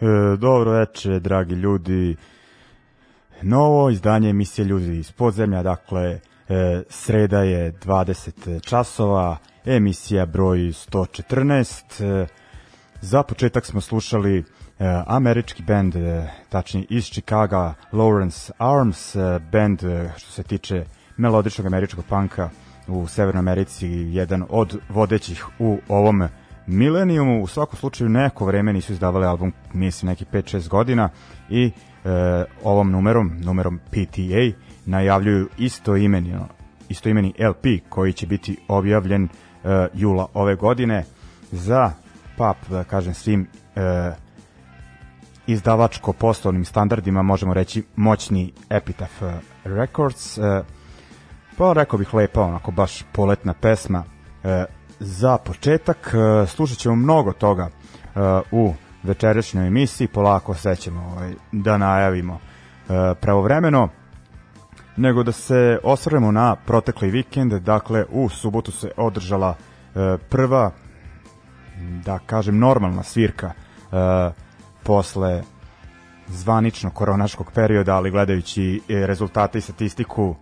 E, dobro veče, dragi ljudi. Novo izdanje emisije Ljudi iz podzemlja, dakle, e, sreda je 20 časova, emisija broj 114. E, za početak smo slušali e, američki band, e, tačnije iz Chicaga, Lawrence Arms, e, band e, što se tiče melodičnog američkog panka u Severnoj Americi, jedan od vodećih u ovom Millenniumu, u svakom slučaju neko vreme nisu izdavali album, mislim neki 5-6 godina i e, ovom numerom, numerom PTA, najavljuju isto imeni, isto imeni LP koji će biti objavljen e, jula ove godine za pap, da kažem, svim e, izdavačko-poslovnim standardima, možemo reći moćni Epitaph e, Records. E, pa rekao bih lepa, onako baš poletna pesma. E, za početak e, slušat ćemo mnogo toga e, u večerašnjoj emisiji, polako sve ćemo ovaj, da najavimo e, pravovremeno. Nego da se osvrnemo na protekli vikend, dakle u subotu se održala prva da kažem normalna svirka posle zvanično koronaškog perioda, ali gledajući rezultate i statistiku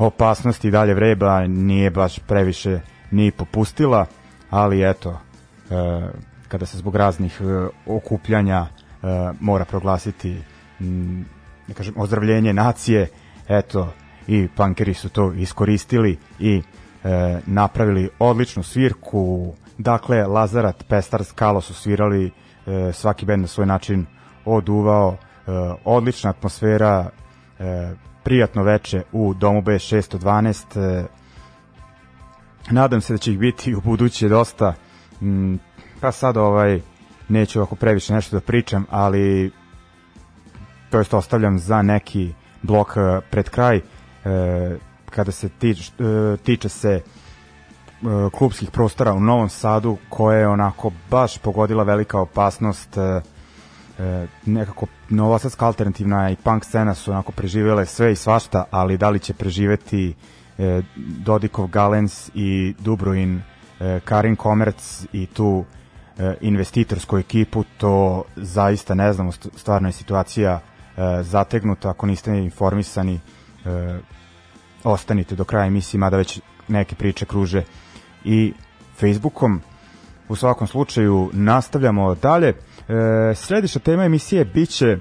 e, opasnost i dalje vreba nije baš previše ni popustila, ali eto, e, kada se zbog raznih e, okupljanja e, mora proglasiti m, da kažem, ozdravljenje nacije, eto, i pankeri su to iskoristili i e, napravili odličnu svirku. Dakle, Lazarat, Pestar, Skalo su svirali, e, svaki bend na svoj način oduvao, e, odlična atmosfera, e, prijatno veče u domu B612. E, nadam se da će ih biti u buduće dosta. Mm, pa sad ovaj neću ovako previše nešto da pričam, ali to jest ostavljam za neki blok e, pred kraj e, kada se tič, tiče se klubskih prostora u Novom Sadu koje je onako baš pogodila velika opasnost e, nekako novosadska alternativna i punk scena su onako preživele sve i svašta, ali da li će preživeti e, Dodikov Galens i Dubruin e, Karin Komerc i tu e, investitorsku ekipu, to zaista ne znamo, st- stvarno je situacija e, zategnuta, ako niste informisani e, ostanite do kraja emisije, mada već neke priče kruže i Facebookom. U svakom slučaju nastavljamo dalje. E, slediša tema emisije biće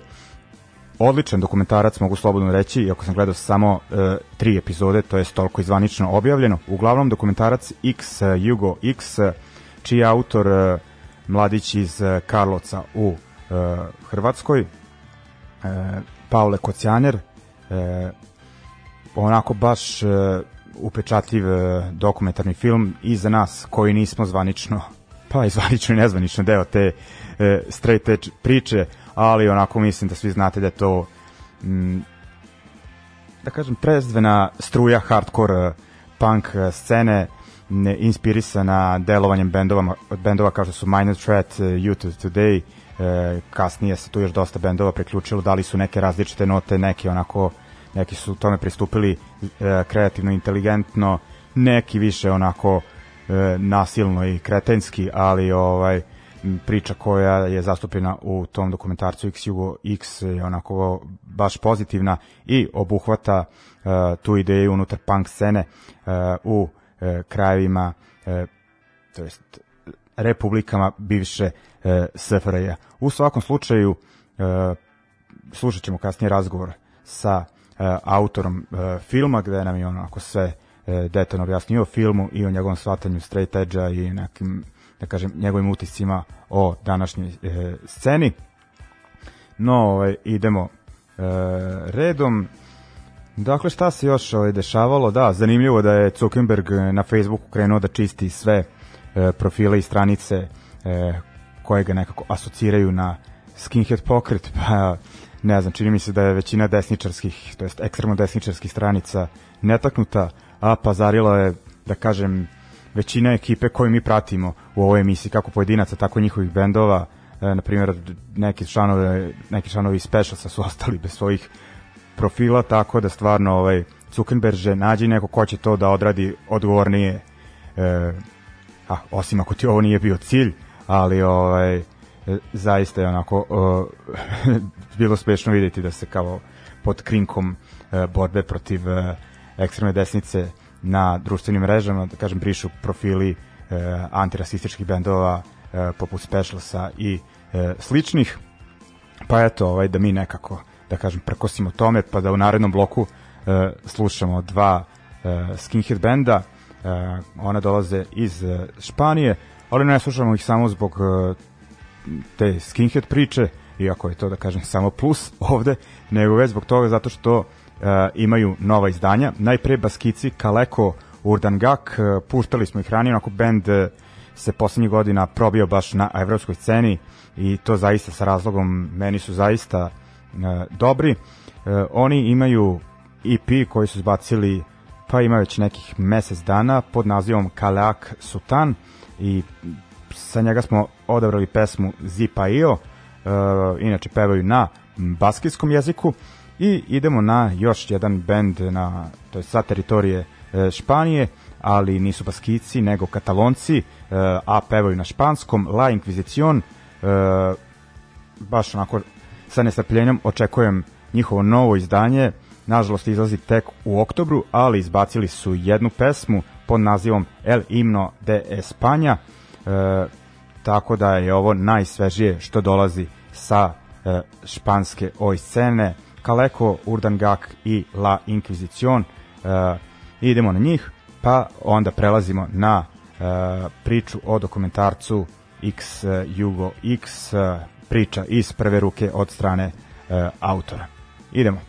odličan dokumentarac, mogu slobodno reći, iako sam gledao samo e, tri epizode, to je toliko izvanično objavljeno. Uglavnom, dokumentarac X, e, Jugo X, e, čiji je autor e, mladić iz e, Karlovca u e, Hrvatskoj, e, Paule Kocijaner, e, onako baš e, upečatljiv e, dokumentarni film i za nas koji nismo zvanično pa i zvanično i nezvanično deo te e, straight edge priče, ali onako mislim da svi znate da je to mm, da kažem prezvena struja hardcore e, punk e, scene ne, inspirisana delovanjem bendova, bendova kao što su Minor Threat, e, Youth of Today, e, kasnije se tu još dosta bendova priključilo, dali su neke različite note, neke onako neki su tome pristupili e, kreativno, inteligentno, neki više onako e, nasilno i kretenski, ali ovaj m, priča koja je zastupljena u tom dokumentarcu X Jugo X je onako baš pozitivna i obuhvata e, tu ideju unutar punk scene e, u e, krajevima to jest republikama bivše SFRJ. U svakom slučaju slušat ćemo kasnije razgovor sa autorom filma gde nam je onako sve detaljno objasnio o filmu i o njegovom shvatanju straight edge-a i nekim da kažem njegovim utiscima o današnjoj e, sceni. No, ovaj, idemo e, redom. Dakle, šta se još ovaj, dešavalo? Da, zanimljivo da je Zuckerberg na Facebooku krenuo da čisti sve e, profile i stranice e, koje ga nekako asociraju na skinhead pokret, pa ne znam, čini mi se da je većina desničarskih, to jest ekstremno desničarskih stranica netaknuta, a pazarila je, da kažem, većina ekipe koju mi pratimo u ovoj emisiji, kako pojedinaca, tako njihovih bendova, e, na primjer, neki članovi, neki članovi Specialsa su ostali bez svojih profila, tako da stvarno ovaj, Zuckerberg nađi neko ko će to da odradi odgovornije, e, a, osim ako ti ovo nije bio cilj, ali ovaj, e, zaista je onako e, bilo smešno vidjeti da se kao pod krinkom e, borbe protiv e, ekstremne desnice na društvenim mrežama, da kažem, brišu profili e, antirasističkih bendova e, poput Specialsa i e, sličnih. Pa eto, ovaj, da mi nekako, da kažem, prekosimo tome, pa da u narednom bloku e, slušamo dva e, skinhead benda, e, one dolaze iz e, Španije, ali ne slušamo ih samo zbog e, te skinhead priče, iako je to da kažem samo plus ovde, nego već zbog toga zato što imaju nova izdanja. Najpre Baskici, Kaleko, Urdangak, uh, puštali smo ih ranije, onako band uh, se poslednjih godina probio baš na evropskoj sceni i to zaista sa razlogom meni su zaista uh, dobri. Uh, oni imaju EP koji su zbacili pa ima već nekih mesec dana pod nazivom Kaleak Sutan i sa njega smo odabrali pesmu Zipa Io, uh, inače pevaju na baskijskom jeziku i idemo na još jedan bend na, to je sa teritorije uh, Španije, ali nisu baskici nego katalonci, uh, a pevaju na španskom, La Inquisición, uh, baš onako sa nestrpljenjem očekujem njihovo novo izdanje, nažalost izlazi tek u oktobru, ali izbacili su jednu pesmu pod nazivom El Himno de España, e, tako da je ovo najsvežije što dolazi sa e, španske oj scene Kaleko, Urdangak i La Inquisición e, idemo na njih pa onda prelazimo na e, priču o dokumentarcu X Jugo X e, priča iz prve ruke od strane e, autora. Idemo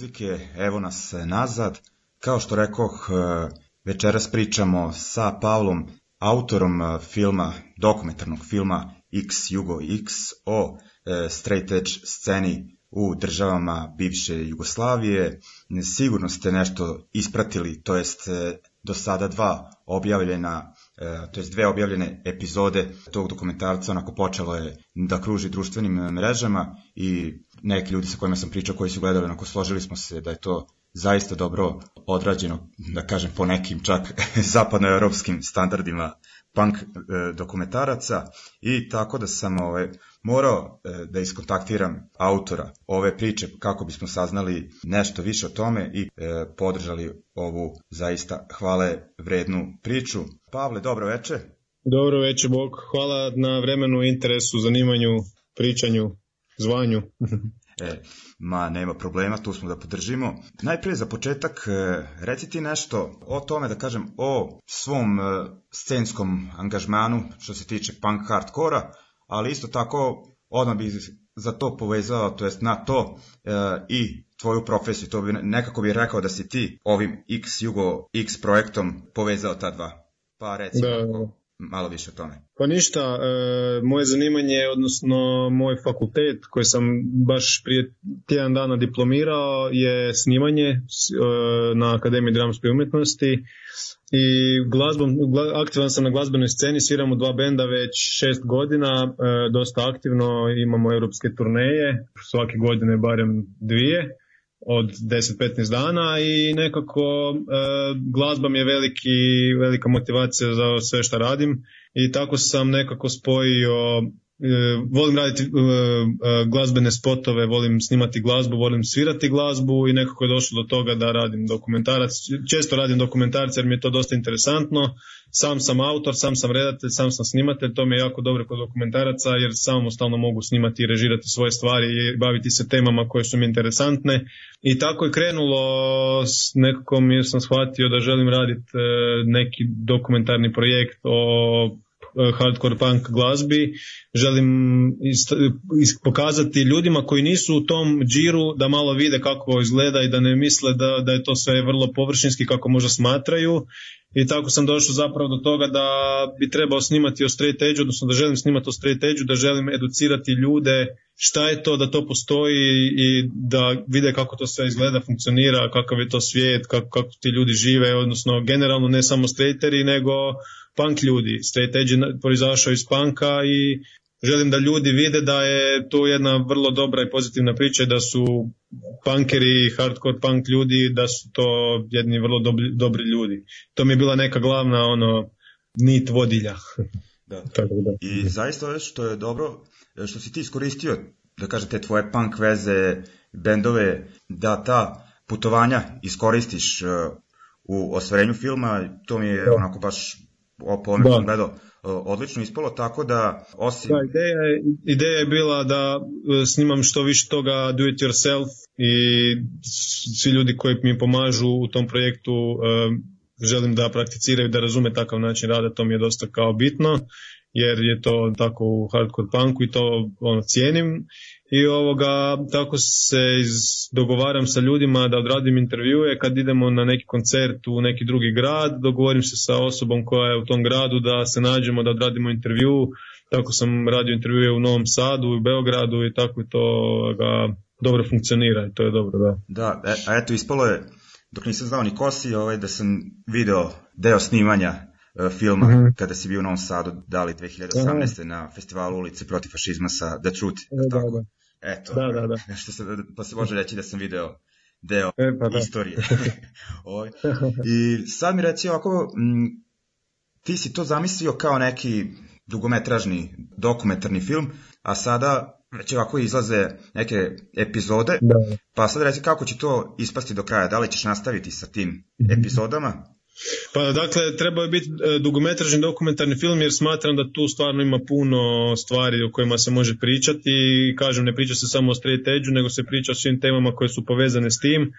muzike, evo nas nazad. Kao što rekoh, e, večeras pričamo sa Pavlom, autorom e, filma, dokumentarnog filma X Jugo X o e, straight edge sceni u državama bivše Jugoslavije. Sigurno ste nešto ispratili, to jest do sada dva objavljena to jest dve objavljene epizode tog dokumentarca, onako počelo je da kruži društvenim mrežama i neki ljudi sa kojima sam pričao koji su gledali, onako složili smo se da je to zaista dobro odrađeno, da kažem po nekim čak zapadnoevropskim standardima punk e, dokumentaraca i tako da sam ovaj, morao e, da iskontaktiram autora ove priče kako bismo saznali nešto više o tome i e, podržali ovu zaista hvale vrednu priču. Pavle, dobro veče. Dobro veče, Bog. Hvala na vremenu, interesu, zanimanju, pričanju, zvanju. E, ma, nema problema, tu smo da podržimo. Najprije za početak, e, reci ti nešto o tome, da kažem, o svom e, scenskom angažmanu što se tiče punk hardkora, ali isto tako odmah bi za to povezao, to jest na to e, i tvoju profesiju, to bi nekako bi rekao da si ti ovim X Jugo X projektom povezao ta dva. Pa reci da. Malo više o tome. Pa ništa, e, moje zanimanje, odnosno moj fakultet koji sam baš prije tjedan dana diplomirao je snimanje e, na Akademiji dramske umjetnosti i glazbom, aktivan sam na glazbenoj sceni, sviramo dva benda već šest godina, e, dosta aktivno, imamo europske turneje, svake godine barem dvije od 10-15 dana i nekako e, glazba mi je veliki, velika motivacija za sve što radim i tako sam nekako spojio volim raditi e, e, glazbene spotove, volim snimati glazbu, volim svirati glazbu i nekako je došlo do toga da radim dokumentarac. Često radim dokumentarce jer mi je to dosta interesantno. Sam sam autor, sam sam redatelj, sam sam snimatelj, to mi je jako dobro kod dokumentaraca jer samostalno mogu snimati i režirati svoje stvari i baviti se temama koje su mi interesantne. I tako je krenulo, nekako mi sam shvatio da želim raditi neki dokumentarni projekt o hardcore punk glazbi. Želim pokazati ljudima koji nisu u tom džiru da malo vide kako izgleda i da ne misle da, da je to sve vrlo površinski kako možda smatraju. I tako sam došao zapravo do toga da bi trebao snimati o straight edge, odnosno da želim snimati o straight edge, da želim educirati ljude šta je to da to postoji i da vide kako to sve izgleda, funkcionira, kakav je to svijet, kako, kako ti ljudi žive, odnosno generalno ne samo straighteri, nego punk ljudi. Straight edge je proizašao iz punka i želim da ljudi vide da je to jedna vrlo dobra i pozitivna priča da su punkeri, hardcore punk ljudi, da su to jedni vrlo dobri, dobri ljudi. To mi je bila neka glavna ono nit vodilja. Da. Tako da. I zaista što je dobro, što si ti iskoristio, da kažete tvoje punk veze, bendove, da ta putovanja iskoristiš uh, u ostvarenju filma, to mi je da. onako baš po da. sam gledao, odlično ispalo, tako da osim... Da, ideja, je, ideja je bila da e, snimam što više toga do it yourself i svi ljudi koji mi pomažu u tom projektu e, želim da prakticiraju, da razume takav način rada, to mi je dosta kao bitno, jer je to tako u hardcore punku i to ono, cijenim i ovoga, tako se iz, dogovaram sa ljudima da odradim intervjue kad idemo na neki koncert u neki drugi grad, dogovorim se sa osobom koja je u tom gradu da se nađemo da odradimo intervju, tako sam radio intervjue u Novom Sadu i u Beogradu i tako to ga, dobro funkcionira i to je dobro, da. Da, e, a eto ispalo je, dok nisam znao ni kosi, ovaj, da sam video deo snimanja e, filma mm -hmm. kada si bio u Novom Sadu, dali 2018. Aha. na festivalu ulice protiv fašizma sa The Truth. Da, da, da. Eto, da, da, da. Nešto se, pa se može reći da sam video deo e, pa da. istorije. Ovaj. I sad mi reci ovako, m, ti si to zamislio kao neki dugometražni dokumentarni film, a sada već ovako izlaze neke epizode, da. pa sad reci kako će to ispasti do kraja, da li ćeš nastaviti sa tim mhm. epizodama? Pa dakle, trebao je biti e, dugometražni dokumentarni film jer smatram da tu stvarno ima puno stvari o kojima se može pričati. Kažem ne priča se samo o straight edge nego se priča o svim temama koje su povezane s tim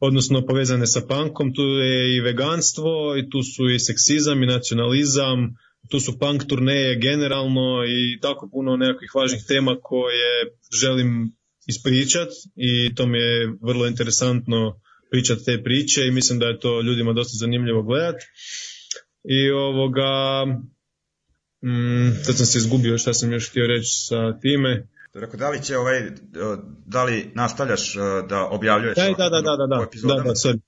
odnosno povezane sa punkom, tu je i veganstvo i tu su i seksizam i nacionalizam, tu su punk turneje generalno i tako puno nekakvih važnih tema koje želim ispričat i to mi je vrlo interesantno pričat te priče i mislim da je to ljudima dosta zanimljivo gledat. I ovoga, mm, sad sam se izgubio šta sam još htio reći sa time. Rekao, da li će ovaj, da li nastavljaš da objavljuješ Da, da, da, da, da, u da, epizodama? da, da, sorry.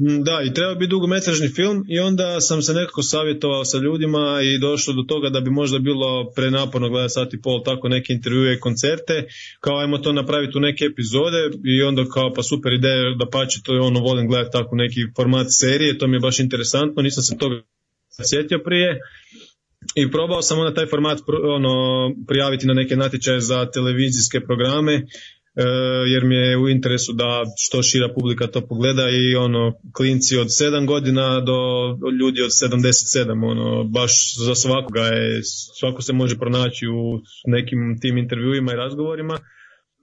Mm, Da, i treba bi dugometražni film i onda sam se nekako savjetovao sa ljudima i došlo do toga da bi možda bilo prenaporno gledati sat i pol tako neke intervjue i koncerte, kao ajmo to napraviti u neke epizode i onda kao pa super ideja da pače to je ono volim gledati tako neki format serije, to mi je baš interesantno, nisam se toga sjetio prije. I probao sam onda taj format ono, prijaviti na neke natječaje za televizijske programe jer mi je u interesu da što šira publika to pogleda i ono klinci od 7 godina do ljudi od 77 ono baš za svakoga je svako se može pronaći u nekim tim intervjuima i razgovorima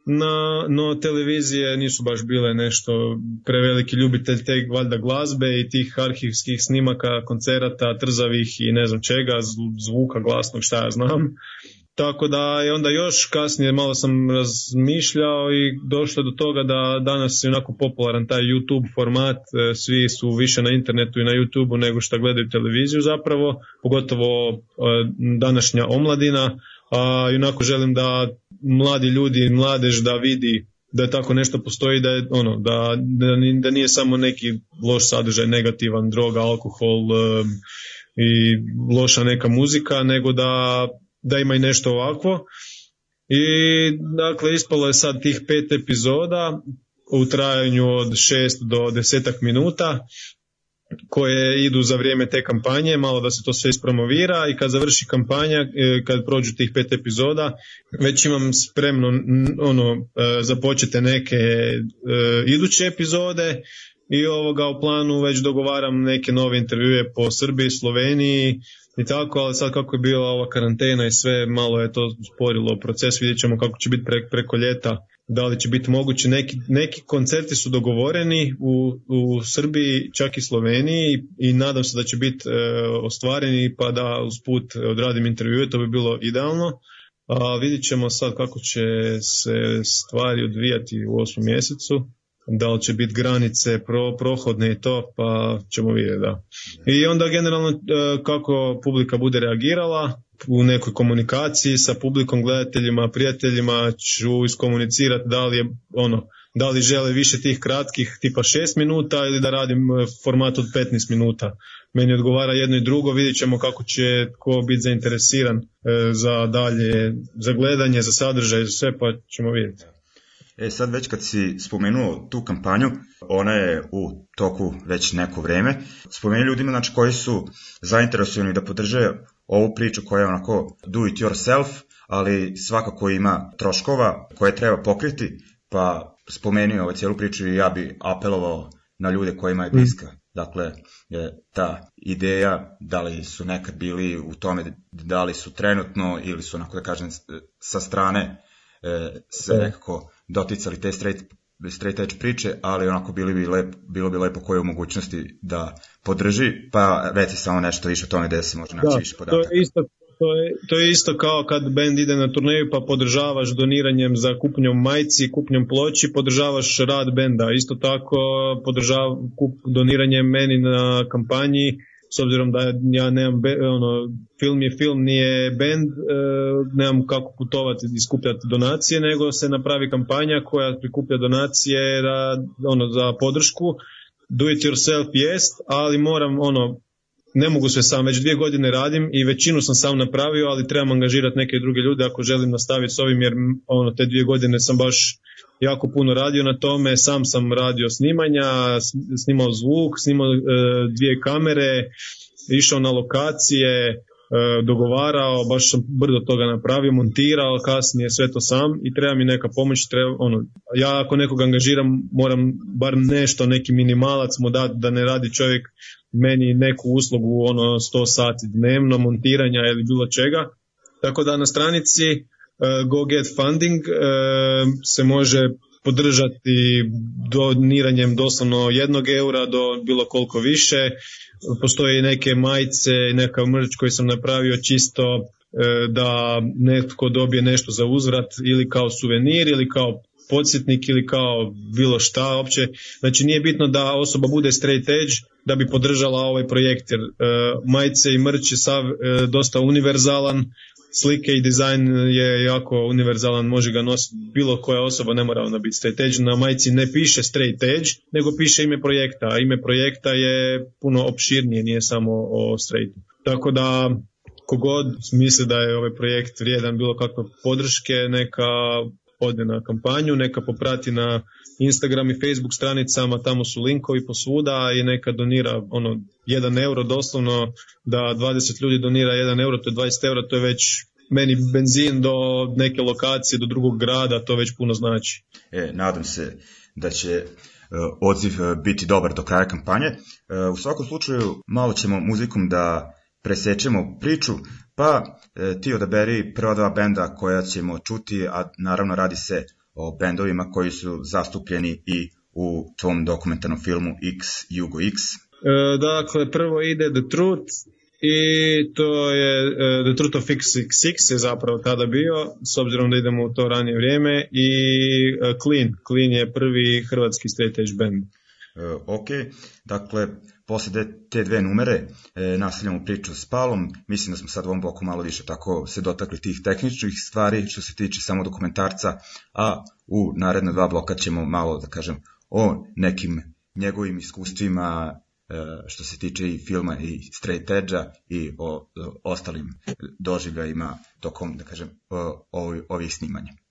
na, no televizije nisu baš bile nešto preveliki ljubitelj te valjda glazbe i tih arhivskih snimaka, koncerata, trzavih i ne znam čega, zv- zvuka glasnog, šta ja znam. Tako da je onda još kasnije malo sam razmišljao i došlo do toga da danas je onako popularan taj YouTube format, e, svi su više na internetu i na YouTubeu nego što gledaju televiziju zapravo, pogotovo e, današnja omladina, a i onako želim da mladi ljudi, mladež da vidi da tako nešto postoji, da je ono, da, da, da nije samo neki loš sadržaj, negativan, droga, alkohol e, i loša neka muzika, nego da, da ima i nešto ovakvo. I dakle, ispalo je sad tih pet epizoda u trajanju od šest do desetak minuta koje idu za vrijeme te kampanje, malo da se to sve ispromovira i kad završi kampanja, e, kad prođu tih pet epizoda, već imam spremno ono e, započete neke e, iduće epizode i ovoga u planu već dogovaram neke nove intervjue po Srbiji, Sloveniji i tako, ali sad kako je bila ova karantena i sve, malo je to sporilo proces, vidjet ćemo kako će biti pre- preko ljeta, da li će biti moguće. Neki, neki koncerti su dogovoreni u, u Srbiji, čak i Sloveniji i nadam se da će biti e, ostvareni pa da usput odradim intervjue, to bi bilo idealno. A vidjet ćemo sad kako će se stvari odvijati u osmom mjesecu da li će biti granice pro, prohodne i to, pa ćemo vidjeti, da. I onda generalno e, kako publika bude reagirala u nekoj komunikaciji sa publikom, gledateljima, prijateljima ću iskomunicirati da li je ono, da li žele više tih kratkih tipa 6 minuta ili da radim e, format od 15 minuta. Meni odgovara jedno i drugo, vidjet ćemo kako će ko biti zainteresiran e, za dalje, za gledanje, za sadržaj, za sve, pa ćemo vidjeti. E sad već kad si spomenuo tu kampanju, ona je u toku već neko vreme. Spomeni ljudima znači, koji su zainteresovani da podrže ovu priču koja je onako do it yourself, ali svakako ima troškova koje treba pokriti, pa spomeni ovo cijelu priču i ja bi apelovao na ljude kojima je bliska. Dakle, je ta ideja, da li su nekad bili u tome, da li su trenutno ili su, onako da kažem, sa strane se nekako doticali te straight, straight edge priče, ali onako bili bi lep, bilo bi lepo koje u mogućnosti da podrži, pa reci samo nešto više o tome gde se može naći Da, više to podataka. je isto to je, to je isto kao kad bend ide na turneju pa podržavaš doniranjem za kupnjom majci, kupnjom ploči, podržavaš rad benda. Isto tako podržav, kup, doniranjem meni na kampanji, s obzirom da ja nemam, ono, film je film, nije bend, e, nemam kako putovati i skupljati donacije, nego se napravi kampanja koja prikuplja donacije da, ono, za podršku. Do it yourself jest, ali moram ono, ne mogu sve sam, već dvije godine radim i većinu sam sam napravio, ali trebam angažirati neke druge ljude ako želim nastaviti s ovim, jer ono, te dvije godine sam baš jako puno radio na tome, sam sam radio snimanja, snimao zvuk, snimao e, dvije kamere, išao na lokacije, e, dogovarao, baš sam brdo toga napravio, montirao kasnije sve to sam i treba mi neka pomoć, treba, ono, ja ako nekog angažiram moram bar nešto, neki minimalac mu dati da ne radi čovjek meni neku uslugu ono 100 sati dnevno montiranja ili bilo čega. Tako da na stranici uh, Go Get Funding uh, se može podržati doniranjem doslovno jednog eura do bilo koliko više. Postoje neke majice i neka mrč koji sam napravio čisto e, da netko dobije nešto za uzvrat ili kao suvenir ili kao podsjetnik ili kao bilo šta uopće. Znači nije bitno da osoba bude straight edge da bi podržala ovaj projekt jer uh, majice i mrč je sav uh, dosta univerzalan, slike i dizajn je jako univerzalan, može ga nositi bilo koja osoba, ne mora ona biti straight edge, na majici ne piše straight edge, nego piše ime projekta, a ime projekta je puno opširnije, nije samo o straightu. Tako da kogod misli da je ovaj projekt vrijedan bilo kakve podrške, neka ode na kampanju, neka poprati na Instagram i Facebook stranicama, tamo su linkovi posvuda i neka donira ono 1 euro doslovno, da 20 ljudi donira 1 euro, to je 20 euro, to je već meni benzin do neke lokacije, do drugog grada, to već puno znači. E, nadam se da će uh, odziv uh, biti dobar do kraja kampanje. Uh, u svakom slučaju malo ćemo muzikom da presečemo priču, pa e, ti odaberi prva dva benda koja ćemo čuti, a naravno radi se o bendovima koji su zastupljeni i u tvom dokumentarnom filmu X Jugo X. E, dakle, prvo ide The Truth i to je e, The Truth of X66 je zapravo tada bio, s obzirom da idemo u to ranije vrijeme i e, Clean, Clean je prvi hrvatski straight edge band. E, ok, dakle, posle te dve numere e, nastavljamo priču s Palom, mislim da smo sad u ovom bloku malo više tako se dotakli tih tehničkih stvari što se tiče samo dokumentarca, a u naredna dva bloka ćemo malo da kažem o nekim njegovim iskustvima e, što se tiče i filma i straight edge-a i o, o ostalim doživljajima tokom, da kažem, o, ovih snimanja.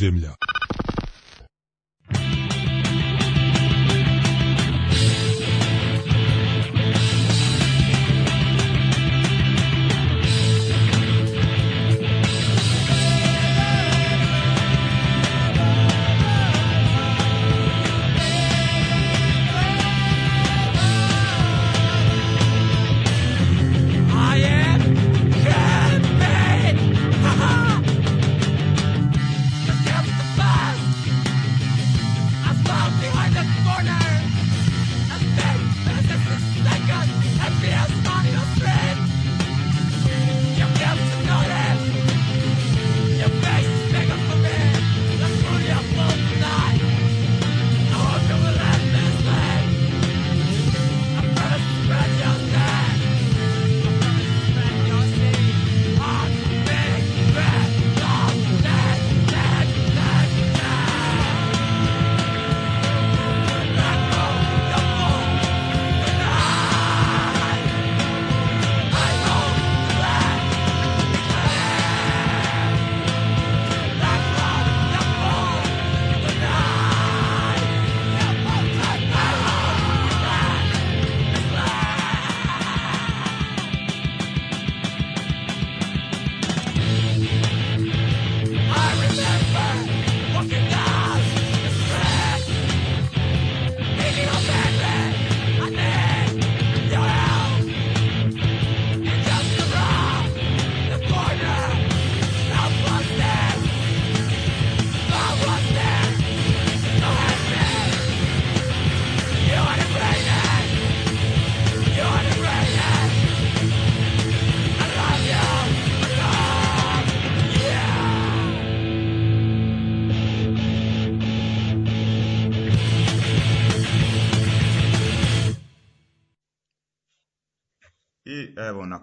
Ljudi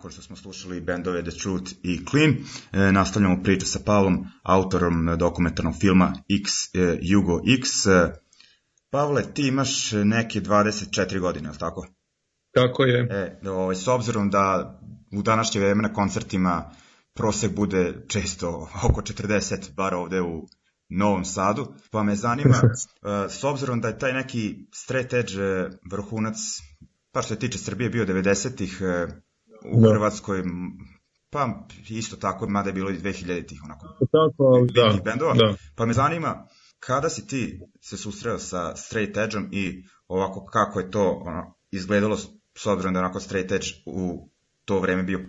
nakon što smo slušali bendove The Truth i Clean, e, nastavljamo priču sa Pavlom, autorom e, dokumentarnog filma X, e, Jugo X. E, Pavle, ti imaš neke 24 godine, je li tako? Tako je. E, ovaj, s obzirom da u današnje vreme na koncertima prosek bude često oko 40, bar ovde u Novom Sadu, pa me zanima, e, s obzirom da je taj neki straight edge e, vrhunac, pa što se tiče Srbije, bio 90-ih e, u Da. Hrvatskoj, pa isto tako, mada je bilo i 2000-ih, onako, Tako, da, bendova, da. pa me zanima, kada si ti se susreo sa straight edgeom i ovako kako je to ono, izgledalo s- obzirom da onako straight edge u to vreme bio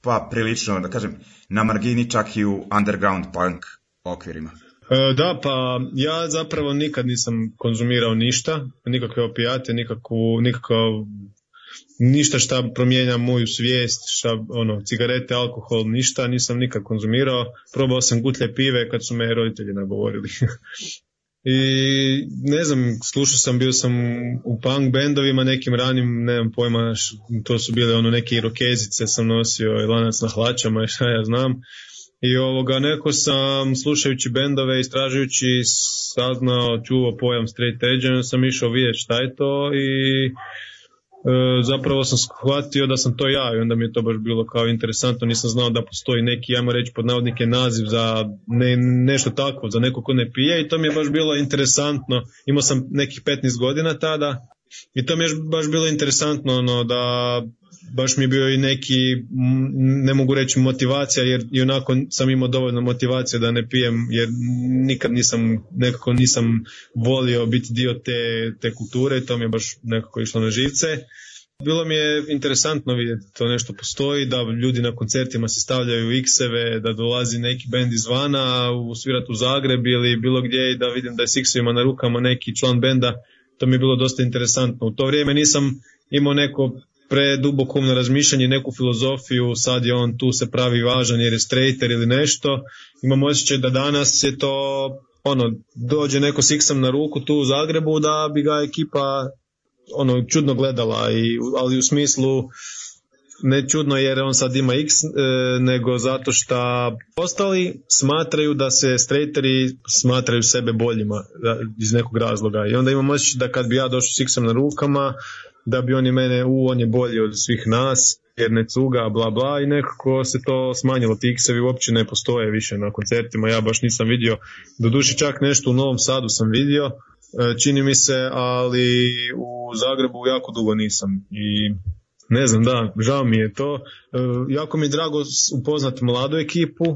pa prilično, da kažem, na margini čak i u underground punk okvirima. E, Da, pa ja zapravo nikad nisam konzumirao ništa, nikakve opijate, nikakvu, nikakav, ništa šta promijenja moju svijest, šta, ono, cigarete, alkohol, ništa, nisam nikad konzumirao. Probao sam gutlje pive kad su me roditelji nagovorili. I ne znam, slušao sam, bio sam u punk bendovima nekim ranim, nemam pojma, to su bile ono neke irokezice sam nosio i lanac na hlačama i šta ja znam. I ovoga, neko sam slušajući bendove, istražujući, saznao, čuo pojam straight edge, sam išao vidjeti šta je to i zapravo sam shvatio da sam to ja i onda mi je to baš bilo kao interesantno, nisam znao da postoji neki, ajmo reći pod navodnike naziv za ne, nešto takvo, za neko ko ne pije i to mi je baš bilo interesantno, imao sam nekih 15 godina tada i to mi je baš bilo interesantno ono, da baš mi je bio i neki, ne mogu reći motivacija, jer i onako sam imao dovoljno motivacije da ne pijem, jer nikad nisam, nekako nisam volio biti dio te, te kulture, to mi je baš nekako išlo na živce. Bilo mi je interesantno vidjeti to nešto postoji, da ljudi na koncertima se stavljaju X-eve, da dolazi neki bend izvana svirat u Zagreb ili bilo gdje i da vidim da je s X-evima na rukama neki član benda, to mi je bilo dosta interesantno. U to vrijeme nisam imao neko preduboko umno razmišljanje, neku filozofiju, sad je on tu se pravi važan jer je straighter ili nešto. Imam osjećaj da danas je to ono, dođe neko s X-om na ruku tu u Zagrebu da bi ga ekipa ono čudno gledala i ali u smislu ne čudno jer on sad ima X, e, nego zato što ostali smatraju da se straighteri smatraju sebe boljima da, iz nekog razloga. I onda imam osjećaj da kad bi ja došao s X-om na rukama, da bi oni mene, u, on je bolji od svih nas, jer ne cuga, bla bla, i nekako se to smanjilo. Ti X-evi uopće ne postoje više na koncertima, ja baš nisam vidio, doduše čak nešto u Novom Sadu sam vidio, e, čini mi se, ali u Zagrebu jako dugo nisam i ne znam, da, žao mi je to. E, jako mi je drago upoznati mladu ekipu. E,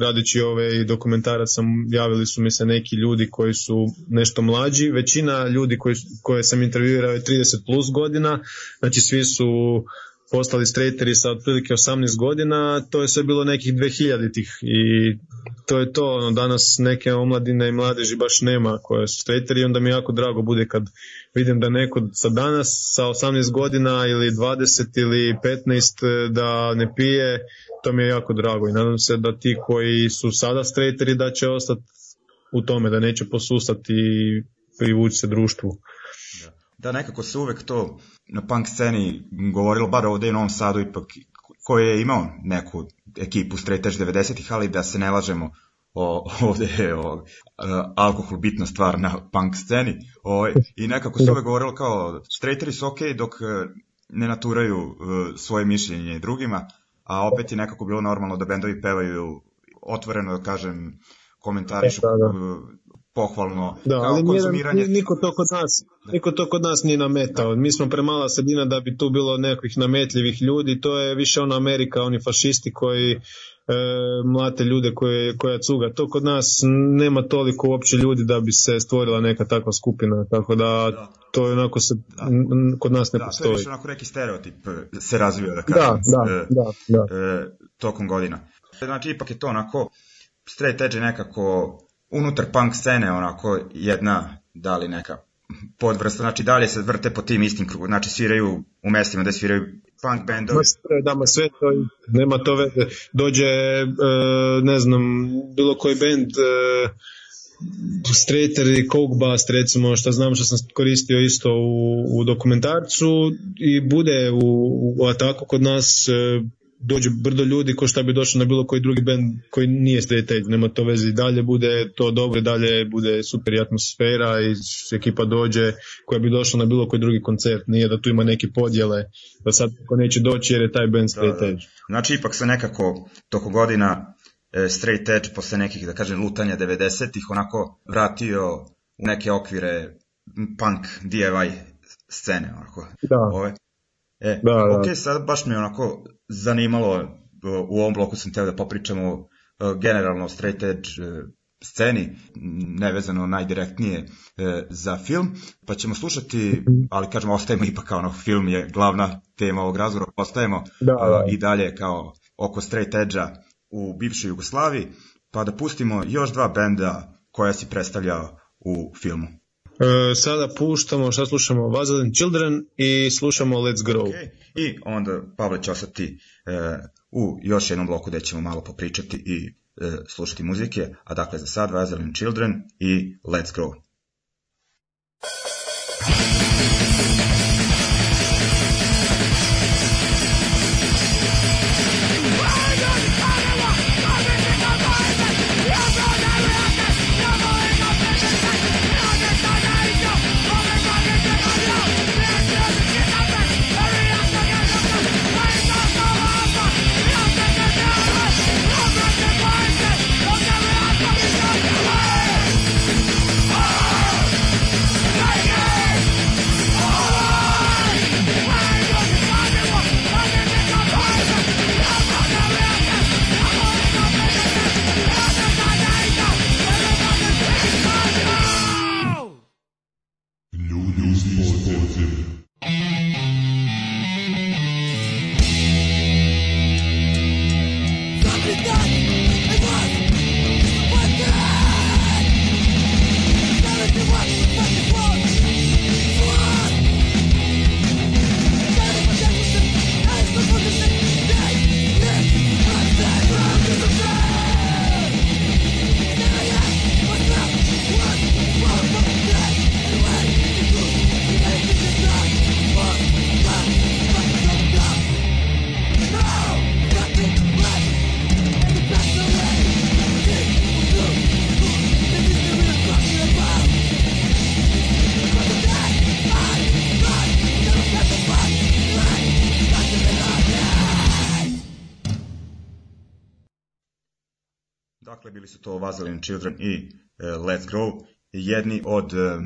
radeći ove dokumentarac sam, javili su mi se neki ljudi koji su nešto mlađi. Većina ljudi koji, koje sam intervjuirao je 30 plus godina. Znači svi su postali straighteri sa otprilike 18 godina, to je sve bilo nekih 2000-ih i to je to, ono, danas neke omladine i mladeži baš nema koje su straighteri i onda mi jako drago bude kad vidim da neko sa danas sa 18 godina ili 20 ili 15 da ne pije, to mi je jako drago i nadam se da ti koji su sada straighteri da će ostati u tome, da neće posustati i privući se društvu. Da, nekako se uvek to na punk sceni govorilo, bar ovde u Novom Sadu ipak, koji je imao neku ekipu straight edge 90-ih, ali da se ne lažemo, o, ovde je o, alkohol bitna stvar na punk sceni o, i nekako se uvek govorilo kao straighteri su okej dok uh, ne naturaju uh, svoje mišljenje drugima, a opet je nekako bilo normalno da bendovi pevaju otvoreno, da kažem, komentarišu Da, da. Pohvalno, Da, kao ali nije, konzumiranje niko to kod nas, niko to kod nas nije nametao. Mi smo premala sredina da bi tu bilo nekakvih nametljivih ljudi, to je više ona Amerika, oni fašisti koji e, mlate ljude koje, koja cuga. To kod nas nema toliko uopće ljudi da bi se stvorila neka takva skupina, tako da to je onako se, Da. kod nas ne Da, to je postoji. više onako neki stereotip e, se razvio, da Da, kažem, da, e, da, da. e, tokom godina. Znači, ipak je to onako, straight edge nekako unutar punk scene, onako jedna, da li neka podvrsta, znači dalje se vrte po tim istim krugu, znači sviraju u mestima da sviraju punk bendovi. Ma sve, to, nema to veze. Dođe, e, ne znam, bilo koji bend, e, Strater i Coke Bust recimo što znam što sam koristio isto u, u dokumentarcu i bude u, u ataku kod nas dođe brdo ljudi ko šta bi došlo na bilo koji drugi band koji nije straight edge, nema to veze i dalje bude to dobro i dalje bude super atmosfera i ekipa dođe koja bi došla na bilo koji drugi koncert, nije da tu ima neki podjele da sad ko neće doći jer je taj band straight da. edge. Znači, ipak se nekako toko godina e, straight edge posle nekih, da kažem, lutanja 90-ih onako vratio u neke okvire punk DIY scene, onako. Da. Ove. E, Da, da. ok, sad baš me onako zanimalo, e, u ovom bloku sam teo da popričamo e, generalno o straight edge e, sceni, nevezano najdirektnije e, za film, pa ćemo slušati, ali kažemo, ostajemo ipak kao ono, film je glavna tema ovog razgovora, ostajemo Da, da. i dalje kao oko straight edge-a u bivšoj Jugoslaviji, pa da pustimo još dva benda koja si predstavljao u filmu. E, sada puštamo, šta slušamo? Vazelin Children i slušamo Let's Grow. Okay. I onda Pavle će ostati e, u još jednom bloku gde ćemo malo popričati i e, slušati muzike, a dakle za sad Vaseline Children i Let's Grow. Ljudi Vaseline Children i e, Let's Grow, jedni od e,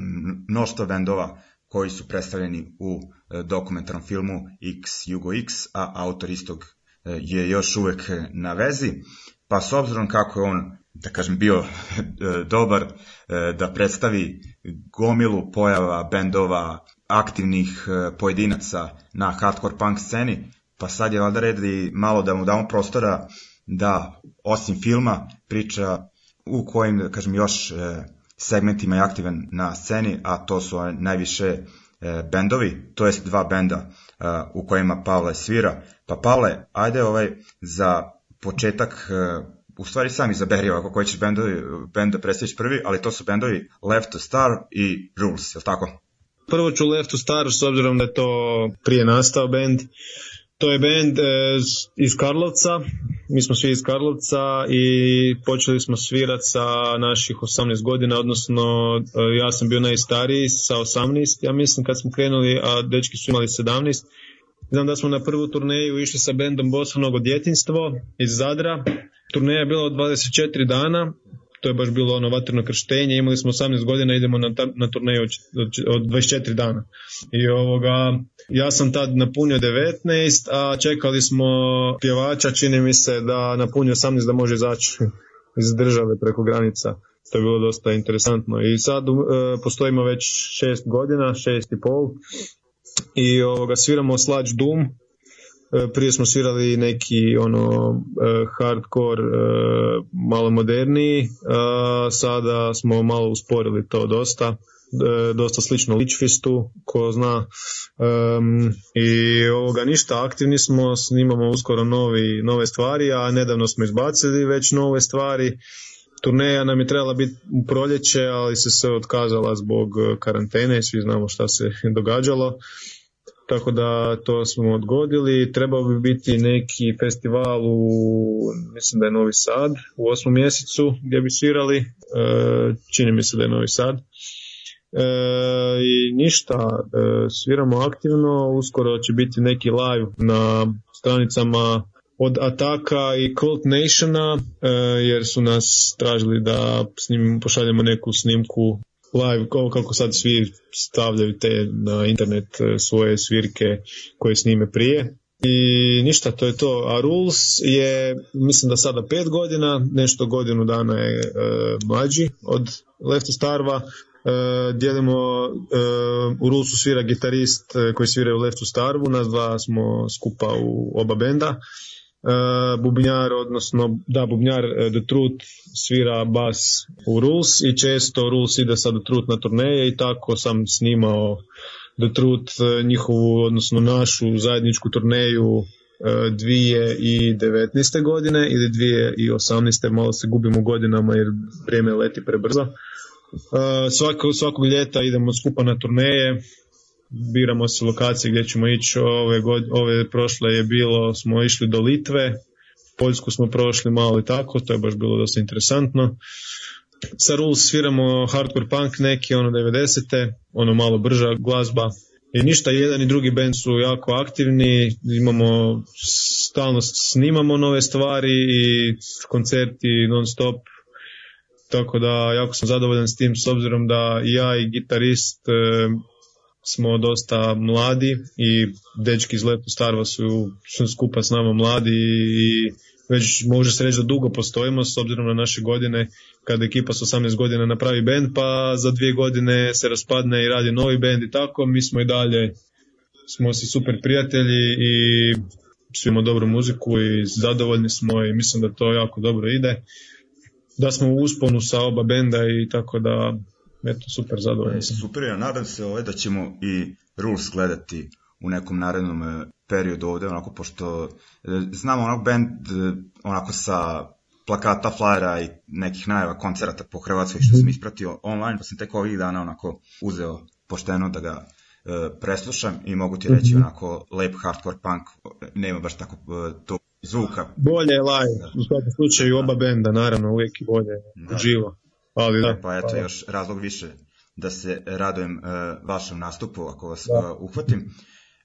mnoštva bendova koji su predstavljeni u e, dokumentarnom filmu X Jugo X, a autor istog je još uvek na vezi, pa s obzirom kako je on, da kažem, bio dobar da predstavi gomilu pojava bendova, aktivnih pojedinaca na hardcore punk sceni, pa sad je valjda red i malo da mu damo prostora da osim filma priča u kojim, da kažem, još e, segmentima je aktivan na sceni, a to su najviše e, bendovi, to jest dva benda e, u kojima Pavle svira. Pa Pavle, ajde ovaj za početak, u stvari sam izaberi ovako koji ćeš bendovi, bend da predstaviš prvi, ali to su bendovi Left to Star i Rules, je li tako? Prvo ću Left to Star s obzirom da je to prije nastao band. To je band s- iz Karlovca, mi smo svi iz Karlovca i počeli smo svirat sa naših 18 godina, odnosno e, ja sam bio najstariji sa 18, ja mislim kad smo krenuli, a dečki su imali 17. Znam da smo na prvu turneju išli sa bendom Bosanog djetinstvo iz Zadra. Turneja je bila od 24 dana, to je baš bilo ono vatreno krštenje, imali smo 18 godina, idemo na, na turneju od, od, od 24 dana. I ovoga, ja sam tad napunio 19, a čekali smo pjevača, čini mi se da napunio 18 da može izaći iz države preko granica. To je bilo dosta interesantno. I sad e, postojimo već 6 godina, 6 i pol. I ovoga, sviramo Sludge Doom, prije smo svirali neki ono e, hardcore e, malo moderniji sada smo malo usporili to dosta e, dosta slično Lichfistu ko zna Em, i ovoga ništa aktivni smo snimamo uskoro novi, nove stvari a nedavno smo izbacili već nove stvari turneja nam je trebala biti u proljeće, ali se se otkazala zbog e, karantene, svi znamo šta se događalo. Tako da to smo odgodili. Trebao bi biti neki festival u, mislim da je Novi Sad, u osmom mjesecu gdje bi svirali. E, čini mi se da je Novi Sad. E, I ništa, e, sviramo aktivno, uskoro će biti neki live na stranicama od Ataka i Cult Nationa, e, jer su nas tražili da s njim pošaljemo neku snimku live, kako sad svi stavljaju te na internet e, svoje svirke koje snime prije. I ništa, to je to. A Rules je, mislim da sada pet godina, nešto godinu dana je e, mlađi od Lefty Starva. E, dijelimo, e, u Rulesu svira gitarist e, koji svira u Leftu Starvu, nas dva smo skupa u oba benda. E, bubnjar, odnosno da, bubnjar e, The Truth svira bas u Rules i često Rules ide sa The Truth na turneje i tako sam snimao The Truth e, njihovu, odnosno našu zajedničku turneju e, 2019. godine ili 2018. malo se gubimo godinama jer vrijeme leti prebrzo. Svako, svakog ljeta idemo skupa na turneje, biramo se lokacije gdje ćemo ići. Ove, god, ove prošle je bilo, smo išli do Litve, Poljsku smo prošli malo i tako, to je baš bilo dosta interesantno. Sa Rules sviramo hardcore punk neki, ono 90. ono malo brža glazba. I ništa, jedan i drugi band su jako aktivni, imamo, stalno snimamo nove stvari i koncerti non stop, tako da jako sam zadovoljan s tim s obzirom da ja i gitarist e, smo dosta mladi i dečki iz Lepo Starva su, su skupa s nama mladi i već može se reći da dugo postojimo s obzirom na naše godine kada ekipa s 18 godina napravi band pa za dvije godine se raspadne i radi novi band i tako. Mi smo i dalje smo si super prijatelji i svimo dobru muziku i zadovoljni smo i mislim da to jako dobro ide. Da smo u usponu sa oba benda i tako da eto super zadovoljan sam. Super, ja nadam se ovaj, da ćemo i Rules gledati u nekom narednom e, periodu ovde, onako, pošto e, znamo onak band e, onako sa plakata, flyera i nekih najava koncerata po Hrvatskoj što sam ispratio online, pa sam tek ovih dana onako uzeo pošteno da ga e, preslušam i mogu ti reći onako lep hardcore punk, nema baš tako e, to zvuka. bolje je live u svakom slučaju oba benda naravno uvijek i bolje Da. živo ali da Pa eto još razlog više da se radujem e, vašem nastupu ako vas e, uhvatim.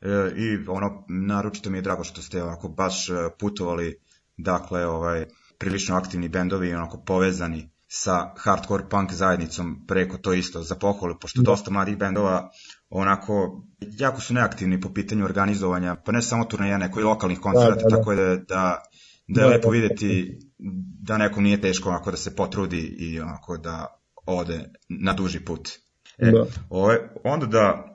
E, I ono, naročito mi je drago što ste onako baš e, putovali, dakle, ovaj, prilično aktivni bendovi i onako povezani sa hardcore punk zajednicom preko to isto za pohvalu, pošto dosta mladih bendova onako jako su neaktivni po pitanju organizovanja, pa ne samo turneja, neko i lokalnih koncerata, Da, da, da. tako da, da, da je Da, lepo da. videti da nekom nije teško onako da se potrudi i onako da ode na duži put. E, Da. ovaj, onda da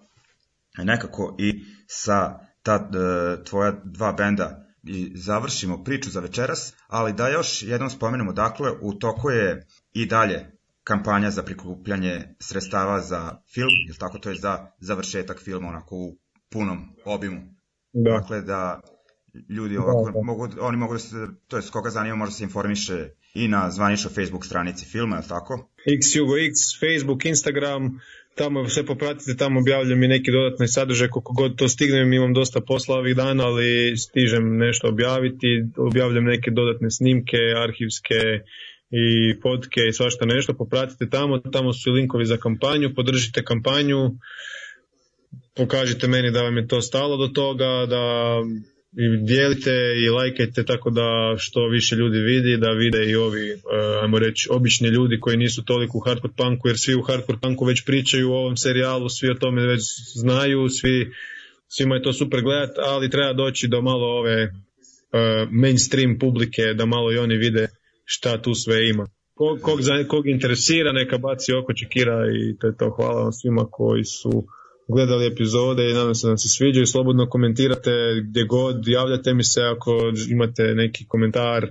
nekako i sa ta e, tvoja dva benda i završimo priču za večeras, ali da još jednom spomenemo, dakle, u toku je i dalje kampanja za prikupljanje sredstava za film, ili tako to je za završetak filma onako u punom obimu. da. Dakle, da ljudi ovako, Da, da. mogu, oni mogu da se, to je koga zanima, može se informiše i na zvaničnoj Facebook stranici filma, je tako? X Jugo X, Facebook, Instagram, tamo sve popratite, tamo objavljam i neki dodatni sadržaj, koliko god to stignem, imam dosta posla ovih dana, ali stižem nešto objaviti, objavljam neke dodatne snimke, arhivske i fotke i svašta nešto, popratite tamo, tamo su linkovi za kampanju, podržite kampanju, pokažite meni da vam je to stalo do toga, da dijelite i lajkajte tako da što više ljudi vidi, da vide i ovi, e, ajmo reći, obični ljudi koji nisu toliko u hardcore punku, jer svi u hardcore punku već pričaju o ovom serijalu, svi o tome već znaju, svi, svima je to super gledat, ali treba doći do malo ove e, mainstream publike, da malo i oni vide šta tu sve ima. Kog, kog, kog interesira, neka baci oko čekira i to je to. Hvala vam svima koji su gledali epizode i nadam se da vam se sviđaju. Slobodno komentirate gdje god, javljate mi se ako imate neki komentar,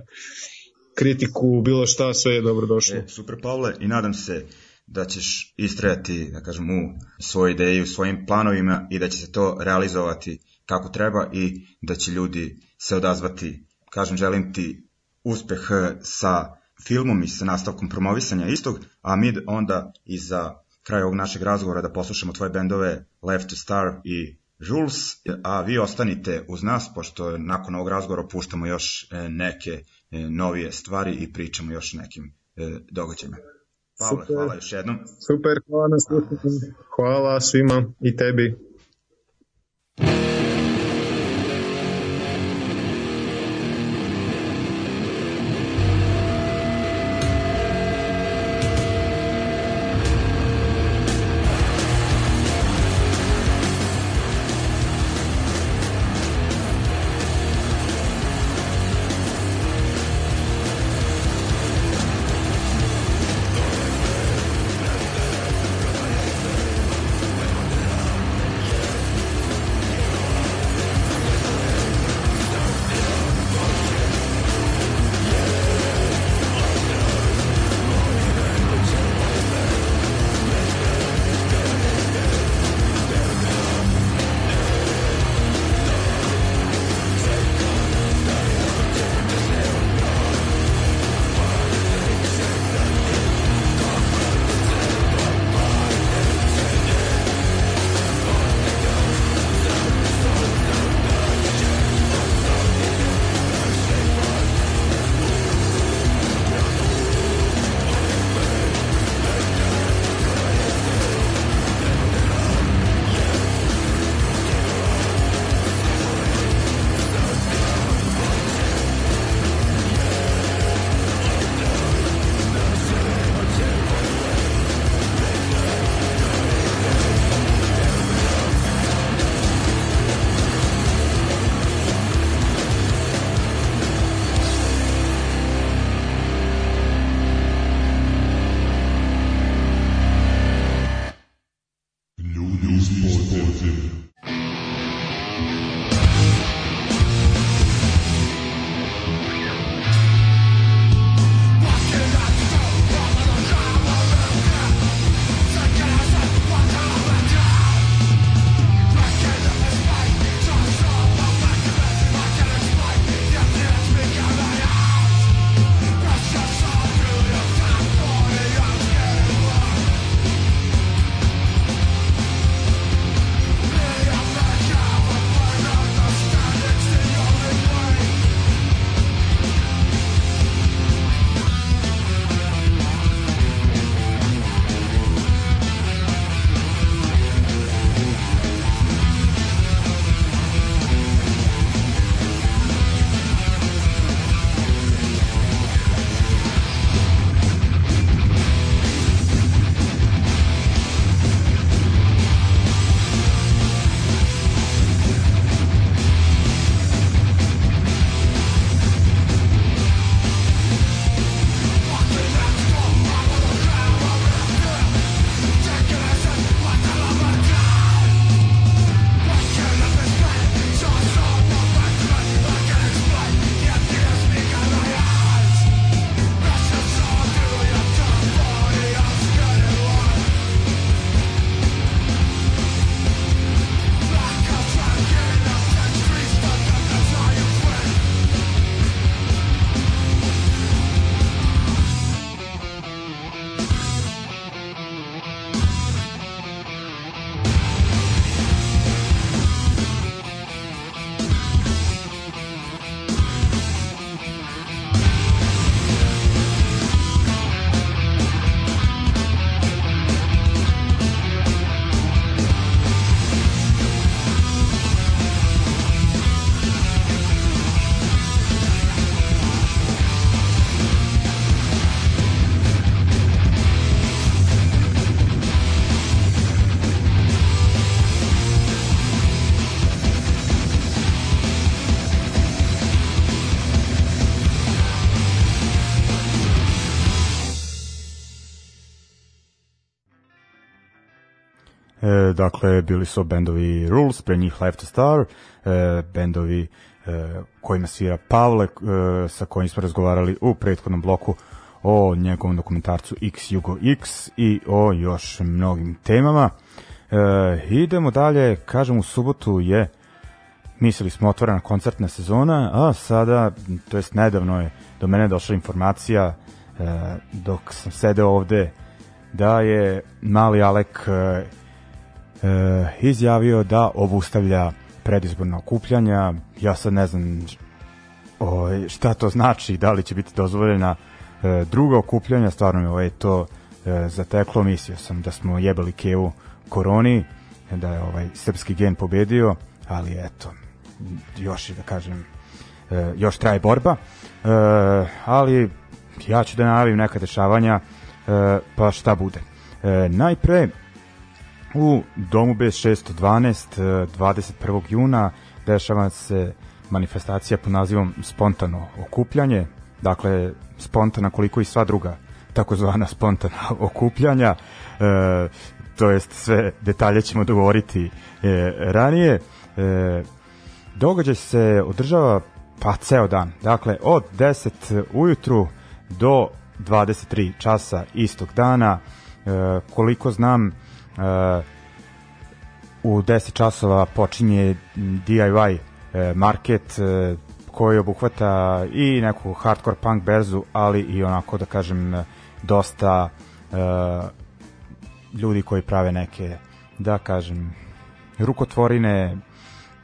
kritiku, bilo šta, sve je dobro došlo. E, super Pavle i nadam se da ćeš istrajati, da kažem, u svojoj ideji, u svojim planovima i da će se to realizovati kako treba i da će ljudi se odazvati. Kažem, želim ti uspeh sa filmom i sa nastavkom promovisanja istog, a mi onda i za kraj ovog našeg razgovora da poslušamo tvoje bendove Left to Star i Jules, a vi ostanite uz nas, pošto nakon ovog razgovora puštamo još e, neke e, novije stvari i pričamo još nekim e, događajima. Pavle, Super. hvala još jednom. Super, hvala na slušanju. Hvala svima i tebi. Ljudi dakle, bili su bendovi Rules, pre njih Left to Star, e, bendovi e, kojima svira Pavle, e, sa kojim smo razgovarali u prethodnom bloku o njegovom dokumentarcu X Jugo X i o još mnogim temama. E, idemo dalje, kažem u subotu je mislili smo otvorena koncertna sezona, a sada, to jest nedavno je do mene došla informacija dok sam sedeo ovde da je mali Alek izjavio da obustavlja predizborna okupljanja. Ja sad ne znam o, šta to znači, da li će biti dozvoljena e, druga okupljanja, stvarno mi ovaj to e, zateklo, mislio sam da smo jebali kevu koroni, da je ovaj srpski gen pobedio, ali eto, još da kažem, e, još traje borba, e, ali ja ću da najavim neka dešavanja, e, pa šta bude. E, najpre, u domu B612 e, 21. juna dešava se manifestacija pod nazivom spontano okupljanje, dakle spontana koliko i sva druga takozvana spontana okupljanja, e, to jest sve detalje ćemo dogovoriti e, ranije. E, događaj se održava pa ceo dan, dakle od 10 ujutru do 23 časa istog dana, e, koliko znam u 10 časova počinje DIY e, market e, koji obuhvata i neku hardcore punk berzu, ali i onako da kažem dosta e, ljudi koji prave neke da kažem rukotvorine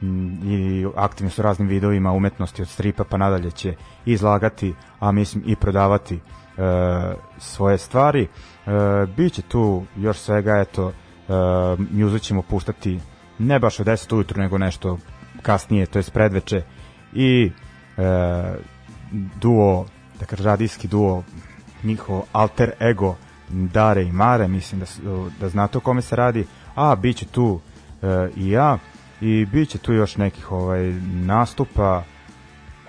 m, i aktivni su raznim videovima umetnosti od stripa pa nadalje će izlagati, a mislim i prodavati e, svoje stvari. E, biće tu još svega, eto, e, muzu ćemo puštati ne baš od 10 ujutru, nego nešto kasnije, to je predveče. I e, duo, da kažem radijski duo njihov alter ego Dare i Mare, mislim da, da znate o kome se radi, a bit će tu e, i ja i bit će tu još nekih ovaj nastupa.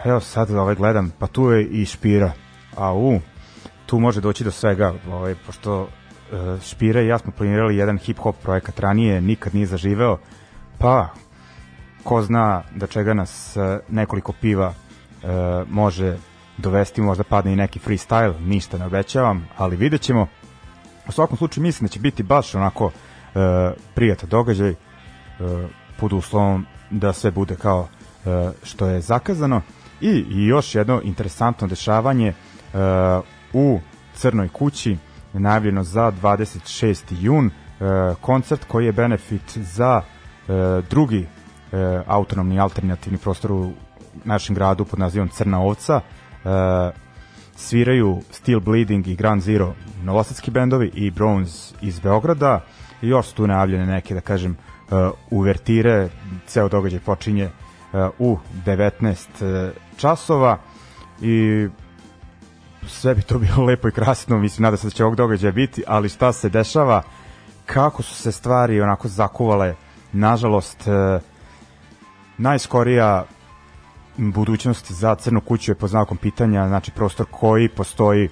Evo sad ovaj gledam, pa tu je i Špira. A u, tu može doći do svega ovaj, pošto Špira i ja smo planirali jedan hip hop projekat ranije, nikad nije zaživeo pa ko zna da čega nas e, nekoliko piva e, može dovesti, možda padne i neki freestyle, ništa ne obećavam, ali vidjet ćemo. U svakom slučaju mislim da će biti baš onako e, prijatan događaj e, pod uslovom da sve bude kao e, što je zakazano i, i još jedno interesantno dešavanje e, u Crnoj kući najavljeno za 26. jun e, koncert koji je benefit za e, drugi e, autonomni alternativni prostor u našem gradu pod nazivom Crna ovca. Sviraju Steel Bleeding i Grand Zero novosadski bendovi i Bronze iz Beograda. I još su tu najavljene neke da kažem uvertire. Ceo događaj počinje u 19 e, časova. I sve bi to bilo lepo i krasno, mislim, nada se da će ovog događaja biti, ali šta se dešava, kako su se stvari onako zakuvale, nažalost, e, najskorija budućnost za Crnu kuću je po znakom pitanja, znači prostor koji postoji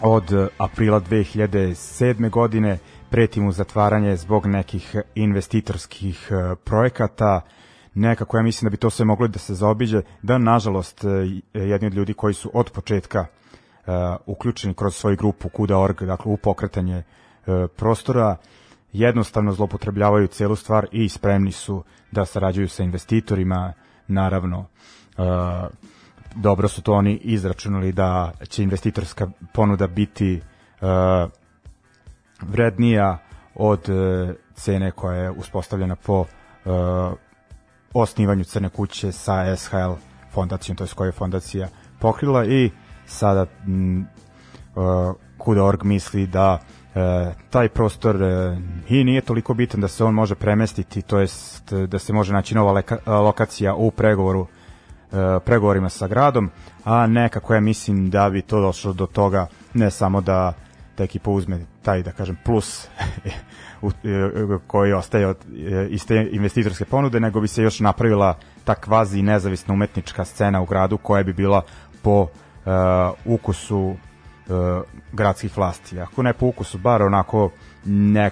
od aprila 2007. godine, preti mu zatvaranje zbog nekih investitorskih e, projekata, nekako ja mislim da bi to sve moglo da se zaobiđe, da nažalost e, jedni od ljudi koji su od početka uh, uključeni kroz svoju grupu Kuda.org, dakle u pokretanje uh, prostora, jednostavno zlopotrebljavaju celu stvar i spremni su da sarađuju sa investitorima, naravno uh, dobro su to oni izračunali da će investitorska ponuda biti uh, vrednija od uh, cene koja je uspostavljena po uh, osnivanju Crne kuće sa SHL fondacijom, to je koja je fondacija pokrila i sada m, uh, Kuda.org misli da e, taj prostor e, i nije toliko bitan da se on može premestiti, to jest da se može naći nova leka, lokacija u pregovoru e, pregovorima sa gradom, a nekako ja mislim da bi to došlo do toga ne samo da ta ekipa uzme taj, da kažem, plus u, koji ostaje od e, iz te investitorske ponude, nego bi se još napravila ta kvazi nezavisna umetnička scena u gradu koja bi bila po uh, ukusu uh, gradskih vlasti. Ako ne po ukusu, bar onako ne,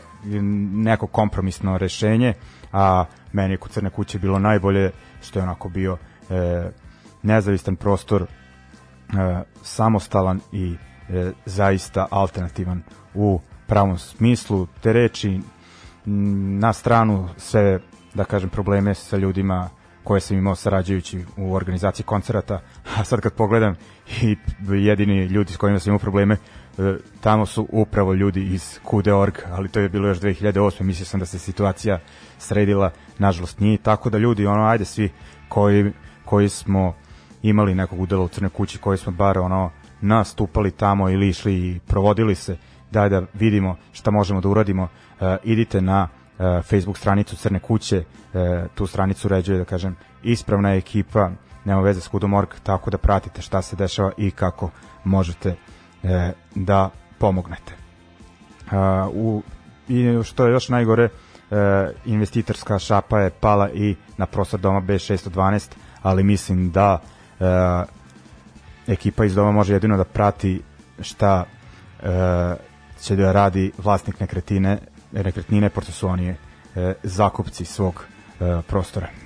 neko kompromisno rešenje, a meni kod Crne kuće bilo najbolje što je onako bio e, nezavistan prostor, e, samostalan i e, zaista alternativan u pravom smislu te reči m, na stranu sve da kažem probleme sa ljudima koje sam imao sarađujući u organizaciji koncerata, a sad kad pogledam i jedini ljudi s kojima sam imao probleme, e, tamo su upravo ljudi iz Kude.org, ali to je bilo još 2008. Mislio sam da se situacija sredila, nažalost nije, tako da ljudi, ono, ajde svi koji, koji smo imali nekog udela u Crne kući, koji smo bar ono nastupali tamo ili išli i provodili se, daj da vidimo šta možemo da uradimo, e, idite na e, Facebook stranicu Crne kuće, e, tu stranicu uređuje, da kažem, ispravna ekipa, nema veze s Kudomorg, tako da pratite šta se dešava i kako možete e, da pomognete. E, u, I što je još najgore, e, investitorska šapa je pala i na prostor doma B612, ali mislim da e, ekipa iz doma može jedino da prati šta e, će da radi vlasnik nekretnine, nekretnine pošto su oni e, zakupci svog e, prostora.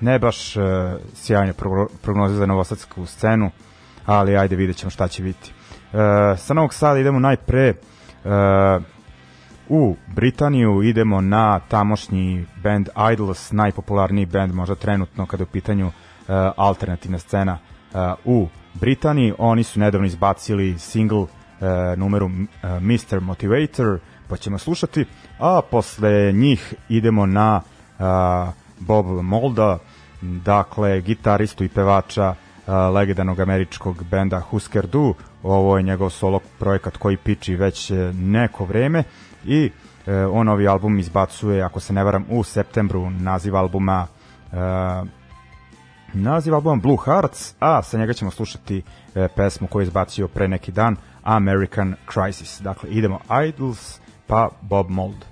Ne baš e, sjajne pro, prognoze za novosadsku scenu, ali ajde vidjet ćemo šta će biti. E, sa Novog Sada idemo najpre e, u Britaniju, idemo na tamošnji band Idols, najpopularniji band možda trenutno kada je u pitanju e, alternativna scena e, u Britaniji. Oni su nedavno izbacili single e, numeru uh, Mr. Motivator, pa ćemo slušati, a posle njih idemo na uh, Bob Molda, dakle gitaristu i pevača uh, legendarnog američkog benda Husker Du, ovo je njegov solo projekat koji piči već neko vreme i uh, on novi album izbacuje, ako se ne varam, u septembru naziv albuma uh, naziv albuma Blue Hearts, a sa njega ćemo slušati e, pesmu koju je izbacio pre neki dan, American Crisis. Dakle, idemo Idols, pa Bob Mold.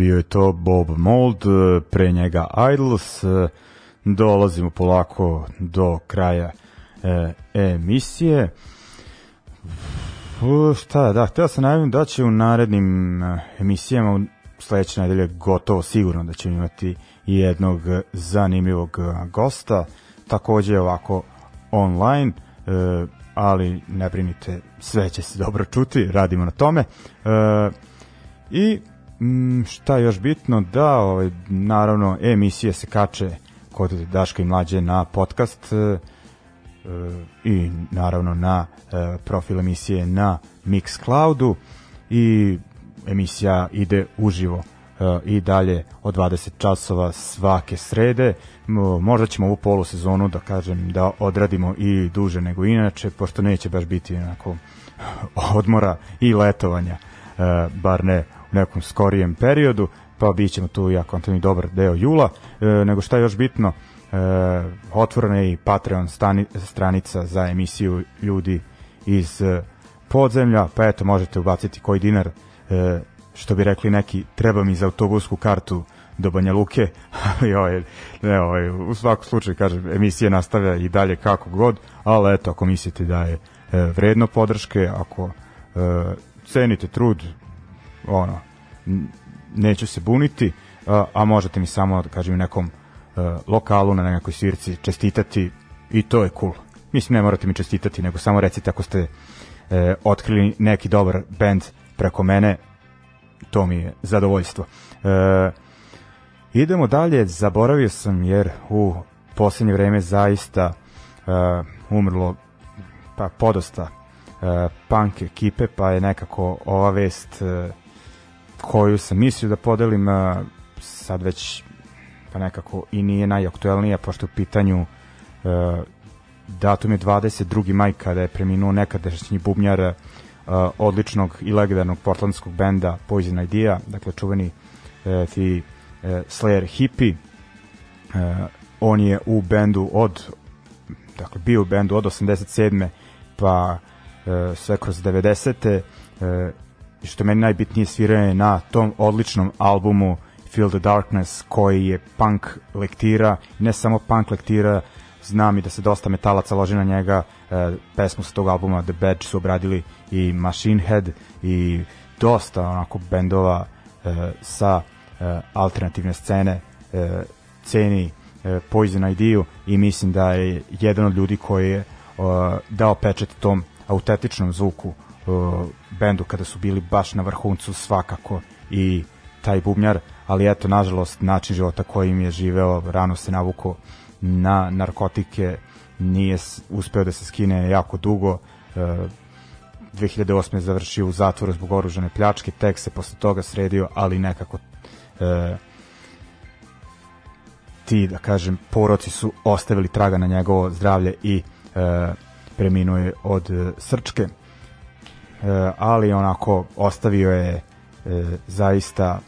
Bio je to Bob Mold, e, pre njega Idols. E, dolazimo polako do kraja e, emisije. U, šta, da, htio sam najavim da će u narednim e, emisijama u sledeće nedelje gotovo sigurno da ćemo imati jednog zanimljivog gosta, takođe ovako online, e, ali ne brinite, sve će se dobro čuti, radimo na tome. E, I Mm, šta je još bitno da ovaj naravno emisije se kače kod Daška i mlađe na podcast e, e, i naravno na e, profil emisije na Mixcloudu i emisija ide uživo e, i dalje od 20 časova svake srede. Mo- Možda ćemo ovu polusezonu da kažem da odradimo i duže nego inače, pošto neće baš biti onako odmora i letovanja, e, bar ne nekom skorijem periodu, pa bit ćemo tu ja kontam dobar deo jula, e, nego šta je još bitno, e, otvorena je i Patreon stani, stranica za emisiju ljudi iz e, podzemlja, pa eto možete ubaciti koji dinar, e, što bi rekli neki, treba mi za autobusku kartu do Banja Luke, ali ovaj, ne, ovaj, u svakom slučaju, kažem, emisija nastavlja i dalje kako god, ali eto, ako mislite da je e, vredno podrške, ako e, cenite trud, ono, neću se buniti, a, a možete mi samo, da kažem, nekom e, lokalu, na nekoj svirci čestitati i to je cool. Mislim, ne morate mi čestitati, nego samo recite ako ste e, otkrili neki dobar band preko mene, to mi je zadovoljstvo. E, idemo dalje, zaboravio sam jer u poslednje vreme zaista e, umrlo pa podosta e, punk ekipe, pa je nekako ova vest e, koju sam mislio da podelim sad već pa nekako i nije najaktuelnija pošto u pitanju e, datum je 22. maj kada je preminuo nekadašnji bubnjar e, odličnog i legendarnog portlandskog benda Poison Idea, dakle čuveni e, ti Slayer Hippie on je u bendu od dakle bio u bendu od 87. pa e, sve kroz 90. E, i što meni najbitnije sviranje na tom odličnom albumu Feel the Darkness koji je punk lektira. Ne samo punk lektira znam i da se dosta metalaca loži na njega. E, pesmu sa tog albuma The Badge su obradili i Machine Head i dosta onako bendova e, sa e, alternativne scene. E, ceni e, Poison Idea i mislim da je jedan od ljudi koji je e, dao pečet tom autentičnom zvuku e, bendu kada su bili baš na vrhuncu svakako i taj bubnjar, ali eto nažalost način života kojim je živeo rano se navuko na narkotike nije uspeo da se skine jako dugo e, 2008. je završio u zatvoru zbog oružane pljačke, tek se posle toga sredio, ali nekako e, ti, da kažem, poroci su ostavili traga na njegovo zdravlje i e, preminuo je od e, srčke. E, ali onako ostavio je e, zaista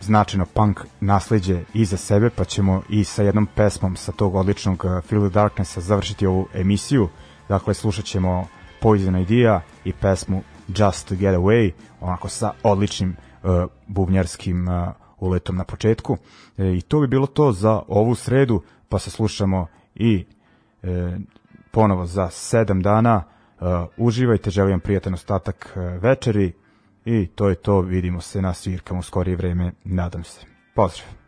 značajno punk nasleđe iza sebe, pa ćemo i sa jednom pesmom sa tog odličnog uh, Feel the Darknessa završiti ovu emisiju. Dakle, slušat ćemo Poison Idea i pesmu Just to Get Away, onako sa odličnim uh, bubnjarskim uh, uletom na početku. E, I to bi bilo to za ovu sredu, pa se slušamo i e, ponovo za sedam dana. Uh, uživajte, želim vam prijatan ostatak uh, večeri i to je to, vidimo se na svirkama u skorije vreme, nadam se. Pozdrav!